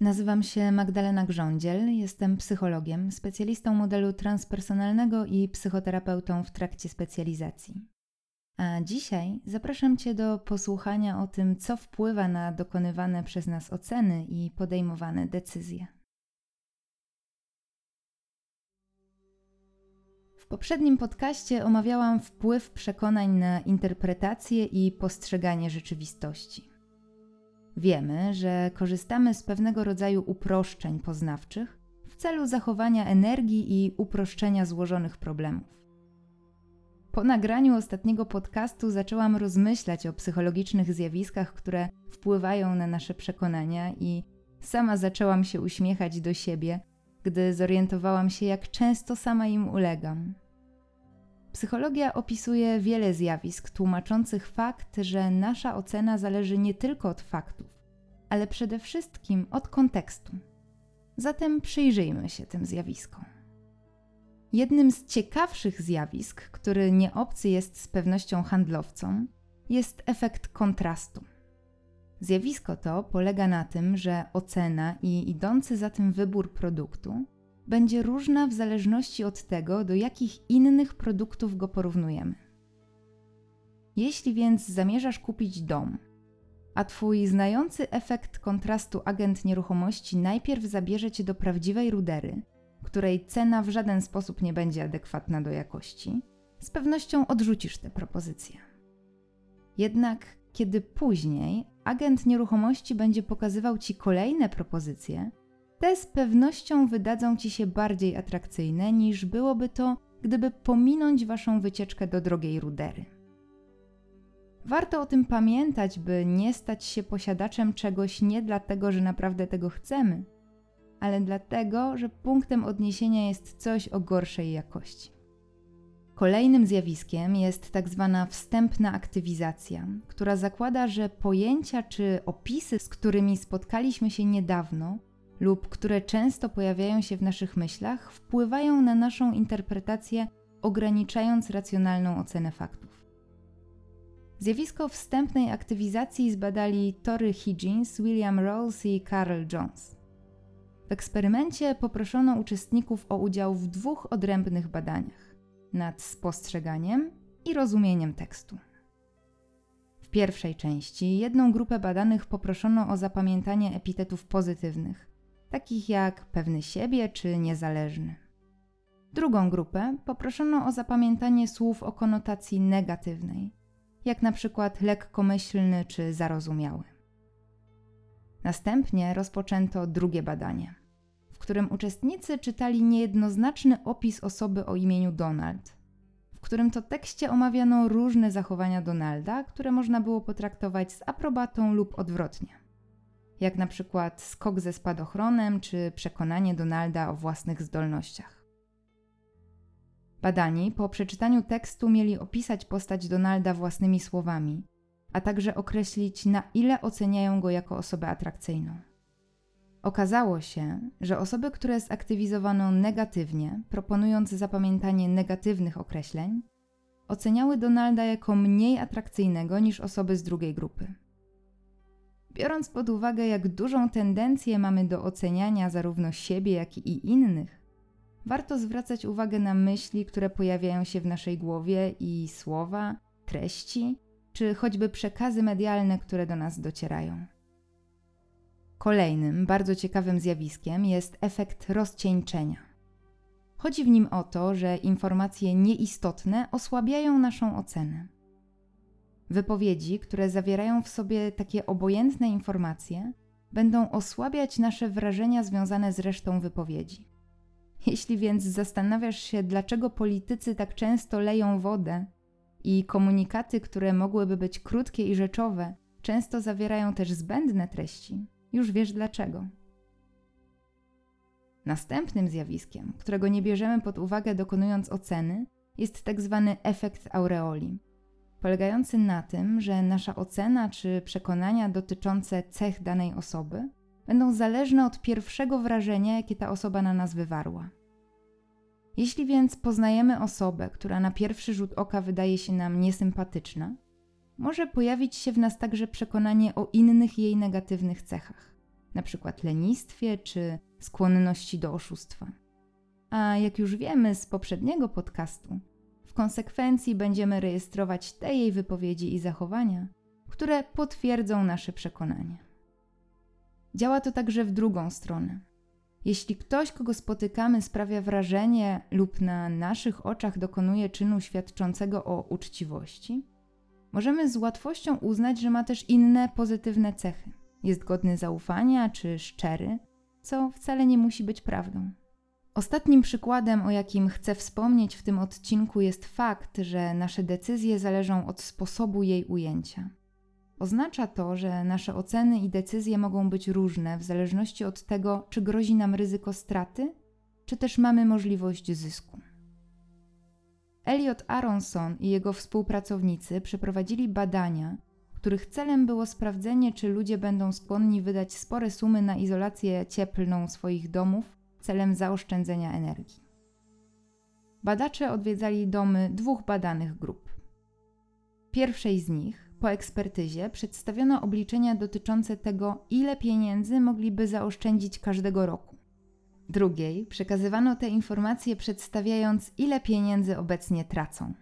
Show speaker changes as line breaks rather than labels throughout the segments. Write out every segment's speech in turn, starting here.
Nazywam się Magdalena Grządziel, jestem psychologiem, specjalistą modelu transpersonalnego i psychoterapeutą w trakcie specjalizacji. A dzisiaj zapraszam Cię do posłuchania o tym, co wpływa na dokonywane przez nas oceny i podejmowane decyzje. W poprzednim podcaście omawiałam wpływ przekonań na interpretację i postrzeganie rzeczywistości. Wiemy, że korzystamy z pewnego rodzaju uproszczeń poznawczych w celu zachowania energii i uproszczenia złożonych problemów. Po nagraniu ostatniego podcastu zaczęłam rozmyślać o psychologicznych zjawiskach, które wpływają na nasze przekonania, i sama zaczęłam się uśmiechać do siebie, gdy zorientowałam się, jak często sama im ulegam. Psychologia opisuje wiele zjawisk tłumaczących fakt, że nasza ocena zależy nie tylko od faktów, ale przede wszystkim od kontekstu. Zatem przyjrzyjmy się tym zjawiskom. Jednym z ciekawszych zjawisk, który nieobcy jest z pewnością handlowcom, jest efekt kontrastu. Zjawisko to polega na tym, że ocena i idący za tym wybór produktu będzie różna w zależności od tego, do jakich innych produktów go porównujemy. Jeśli więc zamierzasz kupić dom, a twój znający efekt kontrastu agent nieruchomości najpierw zabierze cię do prawdziwej rudery, której cena w żaden sposób nie będzie adekwatna do jakości, z pewnością odrzucisz tę propozycję. Jednak kiedy później agent nieruchomości będzie pokazywał ci kolejne propozycje, te z pewnością wydadzą ci się bardziej atrakcyjne niż byłoby to, gdyby pominąć waszą wycieczkę do drogiej rudery. Warto o tym pamiętać, by nie stać się posiadaczem czegoś nie dlatego, że naprawdę tego chcemy, ale dlatego, że punktem odniesienia jest coś o gorszej jakości. Kolejnym zjawiskiem jest tak zwana wstępna aktywizacja, która zakłada, że pojęcia czy opisy, z którymi spotkaliśmy się niedawno, lub które często pojawiają się w naszych myślach, wpływają na naszą interpretację, ograniczając racjonalną ocenę faktów. Zjawisko wstępnej aktywizacji zbadali Tory Higgins, William Rawls i Carl Jones. W eksperymencie poproszono uczestników o udział w dwóch odrębnych badaniach nad spostrzeganiem i rozumieniem tekstu. W pierwszej części jedną grupę badanych poproszono o zapamiętanie epitetów pozytywnych, takich jak pewny siebie czy niezależny. Drugą grupę poproszono o zapamiętanie słów o konotacji negatywnej, jak na przykład lekkomyślny czy zarozumiały. Następnie rozpoczęto drugie badanie, w którym uczestnicy czytali niejednoznaczny opis osoby o imieniu Donald, w którym to tekście omawiano różne zachowania Donalda, które można było potraktować z aprobatą lub odwrotnie jak na przykład skok ze spadochronem czy przekonanie Donalda o własnych zdolnościach. Badani po przeczytaniu tekstu mieli opisać postać Donalda własnymi słowami, a także określić, na ile oceniają go jako osobę atrakcyjną. Okazało się, że osoby, które zaktywizowano negatywnie, proponując zapamiętanie negatywnych określeń, oceniały Donalda jako mniej atrakcyjnego niż osoby z drugiej grupy. Biorąc pod uwagę, jak dużą tendencję mamy do oceniania zarówno siebie, jak i innych, warto zwracać uwagę na myśli, które pojawiają się w naszej głowie i słowa, treści, czy choćby przekazy medialne, które do nas docierają. Kolejnym bardzo ciekawym zjawiskiem jest efekt rozcieńczenia. Chodzi w nim o to, że informacje nieistotne osłabiają naszą ocenę. Wypowiedzi, które zawierają w sobie takie obojętne informacje, będą osłabiać nasze wrażenia związane z resztą wypowiedzi. Jeśli więc zastanawiasz się, dlaczego politycy tak często leją wodę i komunikaty, które mogłyby być krótkie i rzeczowe, często zawierają też zbędne treści, już wiesz dlaczego. Następnym zjawiskiem, którego nie bierzemy pod uwagę dokonując oceny, jest tak zwany efekt aureoli polegający na tym, że nasza ocena czy przekonania dotyczące cech danej osoby będą zależne od pierwszego wrażenia, jakie ta osoba na nas wywarła. Jeśli więc poznajemy osobę, która na pierwszy rzut oka wydaje się nam niesympatyczna, może pojawić się w nas także przekonanie o innych jej negatywnych cechach. np. lenistwie czy skłonności do oszustwa. A jak już wiemy z poprzedniego podcastu, w konsekwencji będziemy rejestrować te jej wypowiedzi i zachowania, które potwierdzą nasze przekonanie. Działa to także w drugą stronę. Jeśli ktoś, kogo spotykamy, sprawia wrażenie lub na naszych oczach dokonuje czynu świadczącego o uczciwości, możemy z łatwością uznać, że ma też inne pozytywne cechy. Jest godny zaufania czy szczery, co wcale nie musi być prawdą. Ostatnim przykładem, o jakim chcę wspomnieć w tym odcinku, jest fakt, że nasze decyzje zależą od sposobu jej ujęcia. Oznacza to, że nasze oceny i decyzje mogą być różne w zależności od tego, czy grozi nam ryzyko straty, czy też mamy możliwość zysku. Elliot Aronson i jego współpracownicy przeprowadzili badania, których celem było sprawdzenie, czy ludzie będą skłonni wydać spore sumy na izolację cieplną swoich domów celem zaoszczędzenia energii. Badacze odwiedzali domy dwóch badanych grup. Pierwszej z nich, po ekspertyzie, przedstawiono obliczenia dotyczące tego, ile pieniędzy mogliby zaoszczędzić każdego roku. Drugiej przekazywano te informacje przedstawiając, ile pieniędzy obecnie tracą.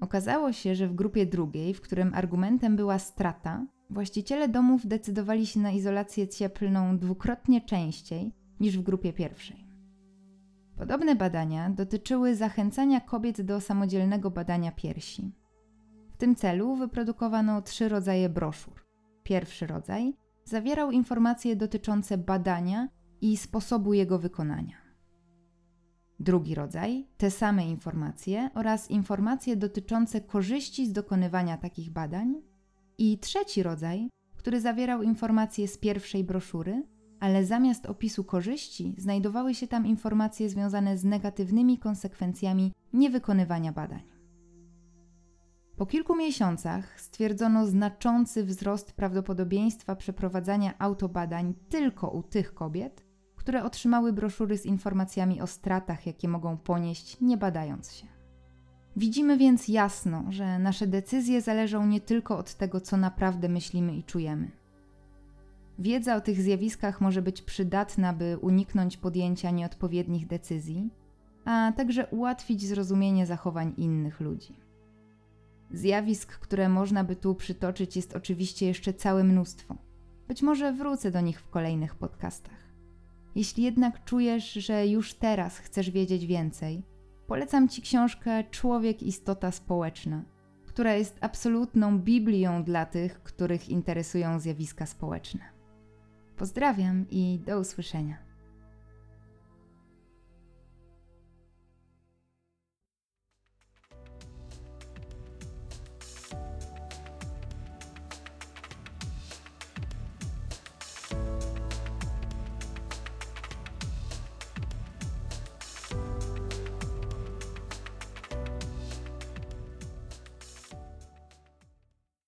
Okazało się, że w grupie drugiej, w którym argumentem była strata, właściciele domów decydowali się na izolację cieplną dwukrotnie częściej niż w grupie pierwszej. Podobne badania dotyczyły zachęcania kobiet do samodzielnego badania piersi. W tym celu wyprodukowano trzy rodzaje broszur. Pierwszy rodzaj zawierał informacje dotyczące badania i sposobu jego wykonania. Drugi rodzaj te same informacje oraz informacje dotyczące korzyści z dokonywania takich badań. I trzeci rodzaj, który zawierał informacje z pierwszej broszury ale zamiast opisu korzyści znajdowały się tam informacje związane z negatywnymi konsekwencjami niewykonywania badań. Po kilku miesiącach stwierdzono znaczący wzrost prawdopodobieństwa przeprowadzania autobadań tylko u tych kobiet, które otrzymały broszury z informacjami o stratach, jakie mogą ponieść, nie badając się. Widzimy więc jasno, że nasze decyzje zależą nie tylko od tego, co naprawdę myślimy i czujemy Wiedza o tych zjawiskach może być przydatna, by uniknąć podjęcia nieodpowiednich decyzji, a także ułatwić zrozumienie zachowań innych ludzi. Zjawisk, które można by tu przytoczyć, jest oczywiście jeszcze całe mnóstwo. Być może wrócę do nich w kolejnych podcastach. Jeśli jednak czujesz, że już teraz chcesz wiedzieć więcej, polecam Ci książkę Człowiek istota społeczna, która jest absolutną Biblią dla tych, których interesują zjawiska społeczne. Pozdrawiam i do usłyszenia.